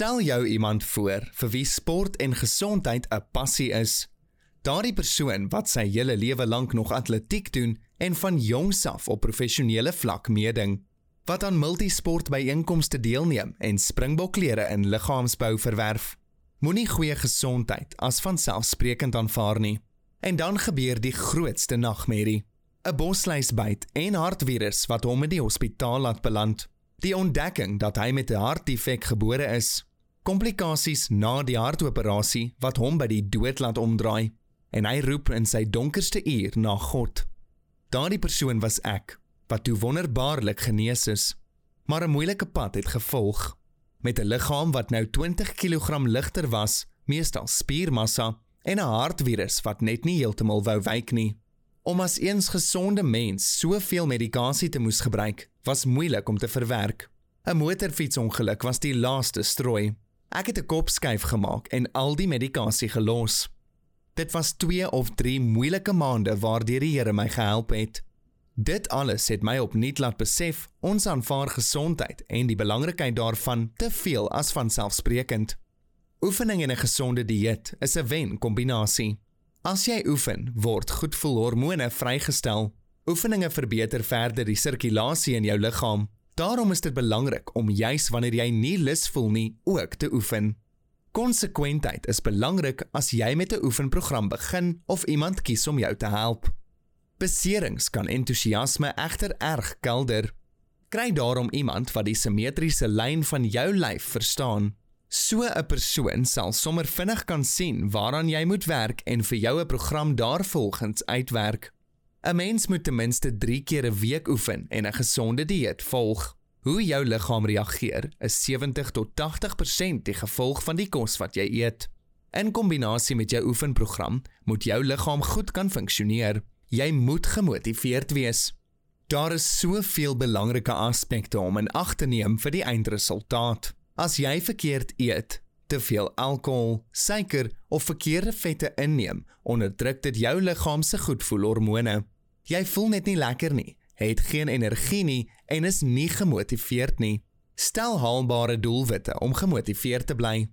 Stel jou iemand voor vir wie sport en gesondheid 'n passie is. Daardie persoon wat sy hele lewe lank nog atletiek doen en van jongs af op professionele vlak meeding, wat aan multisport byeenkomste deelneem en springbokklere in liggaamsbou verwerf. Moenie goeie gesondheid as vanselfsprekend aanvaar nie. En dan gebeur die grootste nagmerrie. 'n Bosluisbyt en hartvirus wat hom in die hospitaal laat beland. Die ontdekking dat hy met 'n hartdefek gebore is, komplikasies na die hartoperasie wat hom by die dood laat omdraai en hy roep in sy donkerste uur na God. Daardie persoon was ek wat toe wonderbaarlik genees is, maar 'n moeilike pad het gevolg met 'n liggaam wat nou 20 kg ligter was, meestal spiermassa en 'n hartvirus wat net nie heeltemal wou wyk nie. Om as eens gesonde mens soveel medikasie te moes gebruik, was moeilik om te verwerk. 'n Motorfietsongeluk was die laaste strooi. Ek het 'n kopskuif gemaak en al die medikasie gelos. Dit was 2 of 3 moeilike maande waardeur die Here my gehelp het. Dit alles het my opnuut laat besef ons aanvaar gesondheid en die belangrikheid daarvan te veel as vanselfsprekend. Oefening en 'n gesonde dieet is 'n wen kombinasie. As jy oefen, word goedvoelhormone vrygestel. Oefeninge verbeter verder die sirkulasie in jou liggaam. Daarom is dit belangrik om juis wanneer jy nie lus voel nie, ook te oefen. Konsekwentheid is belangrik as jy met 'n oefenprogram begin of iemand kies om jou te help. Beserings kan entoesiasme egter erg kelder. Kry daarom iemand wat die simmetriese lyn van jou lyf verstaan. So 'n persoon sal sommer vinnig kan sien waaraan jy moet werk en vir jou 'n program daarvolgens uitwerk. 'n Mens moet ten minste 3 keer 'n week oefen en 'n gesonde dieet volg. Hoe jou liggaam reageer, is 70 tot 80% die gevolg van die kos wat jy eet. In kombinasie met jou oefenprogram, moet jou liggaam goed kan funksioneer. Jy moet gemotiveerd wees. Daar is soveel belangrike aspekte om in ag te neem vir die eindresultaat. As jy verkeerd eet, te veel alkohol, suiker of verkeerde vette inneem, onderdruk dit jou liggaam se goedvoelhormone. Jy voel net nie lekker nie, het geen energie nie en is nie gemotiveerd nie. Stel haalbare doelwitte om gemotiveerd te bly.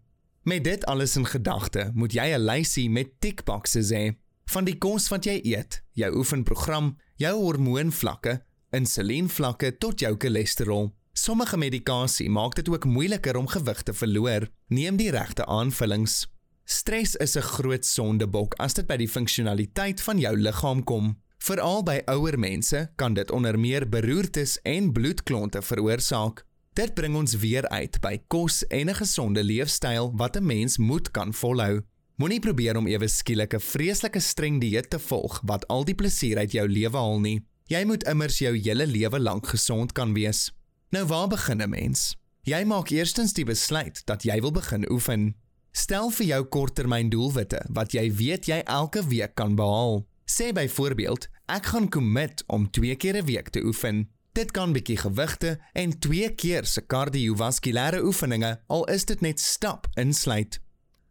Met dit alles in gedagte, moet jy 'n lysie met tikboxes hê van die kos wat jy eet, jou oefenprogram, jou hormoonvlakke, insulienvlakke tot jou cholesterol. Sommige medikasie maak dit ook moeiliker om gewig te verloor. Neem die regte aanvullings. Stres is 'n groot sondebok as dit by die funksionaliteit van jou liggaam kom. Veral by ouer mense kan dit onder meer beroertes en bloedklonte veroorsaak. Dit bring ons weer uit by kos en 'n gesonde leefstyl wat 'n mens moet kan volhou. Moenie probeer om ewe skielik 'n vreeslike streng dieet te volg wat al die plesier uit jou lewe haal nie. Jy moet immers jou hele lewe lank gesond kan wees. Nou waar begin 'n mens? Jy maak eerstens die besluit dat jy wil begin oefen. Stel vir jou korttermyn doelwitte wat jy weet jy elke week kan behaal. Sê byvoorbeeld, ek gaan commit om 2 keer 'n week te oefen. Dit kan bietjie gewigte en 2 keer se kardiovaskulêre oefeninge, al is dit net stap insluit.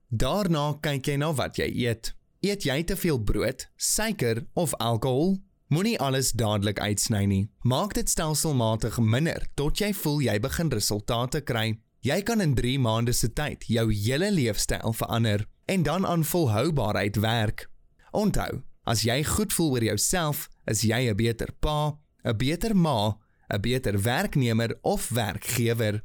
Daarna kyk jy na wat jy eet. Eet jy te veel brood, suiker of alkohol? Moenie alles dadelik uitsny nie. Maak dit stelselmatig minder tot jy voel jy begin resultate kry. Jy kan in 3 maande se tyd jou hele leefstyl verander en dan aan volhoubaarheid werk. Onthou, as jy goed voel oor jouself, is jy 'n beter pa, 'n beter ma, 'n beter werknemer of werkgewer.